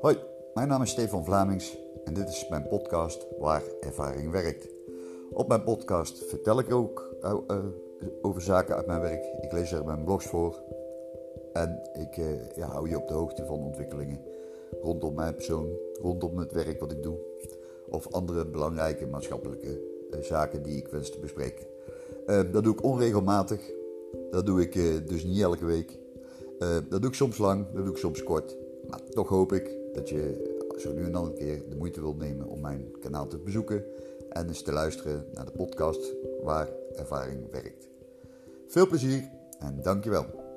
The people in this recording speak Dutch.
Hoi, mijn naam is Stefan Vlamings en dit is mijn podcast Waar Ervaring Werkt. Op mijn podcast vertel ik ook uh, uh, over zaken uit mijn werk. Ik lees er mijn blogs voor en ik ja, hou je op de hoogte van ontwikkelingen rondom mijn persoon, rondom het werk wat ik doe of andere belangrijke maatschappelijke zaken die ik wens te bespreken. dat doe ik onregelmatig, dat doe ik dus niet elke week. dat doe ik soms lang, dat doe ik soms kort. Maar toch hoop ik dat je zo nu en dan een keer de moeite wilt nemen om mijn kanaal te bezoeken en eens te luisteren naar de podcast waar ervaring werkt. Veel plezier en dankjewel.